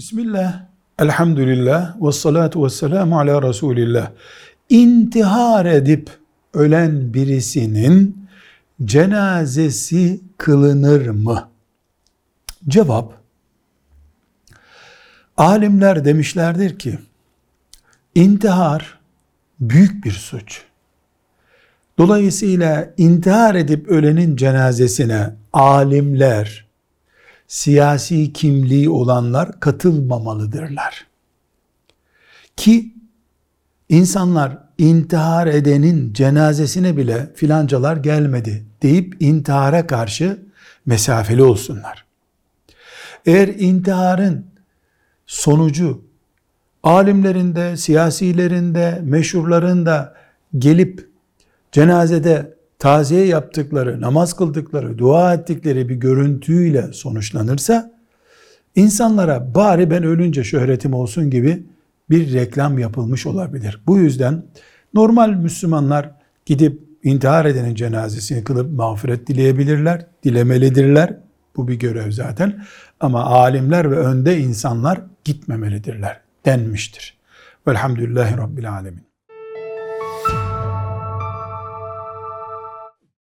Bismillah, elhamdülillah, ve salatu ve selamu ala Resulillah. İntihar edip ölen birisinin cenazesi kılınır mı? Cevap, alimler demişlerdir ki, intihar büyük bir suç. Dolayısıyla intihar edip ölenin cenazesine alimler, siyasi kimliği olanlar katılmamalıdırlar. Ki insanlar intihar edenin cenazesine bile filancalar gelmedi deyip intihara karşı mesafeli olsunlar. Eğer intiharın sonucu alimlerinde, siyasilerinde, meşhurlarında gelip cenazede taziye yaptıkları, namaz kıldıkları, dua ettikleri bir görüntüyle sonuçlanırsa, insanlara bari ben ölünce şöhretim olsun gibi bir reklam yapılmış olabilir. Bu yüzden normal Müslümanlar gidip intihar edenin cenazesini kılıp mağfiret dileyebilirler, dilemelidirler. Bu bir görev zaten. Ama alimler ve önde insanlar gitmemelidirler denmiştir. Velhamdülillahi Rabbil Alemin.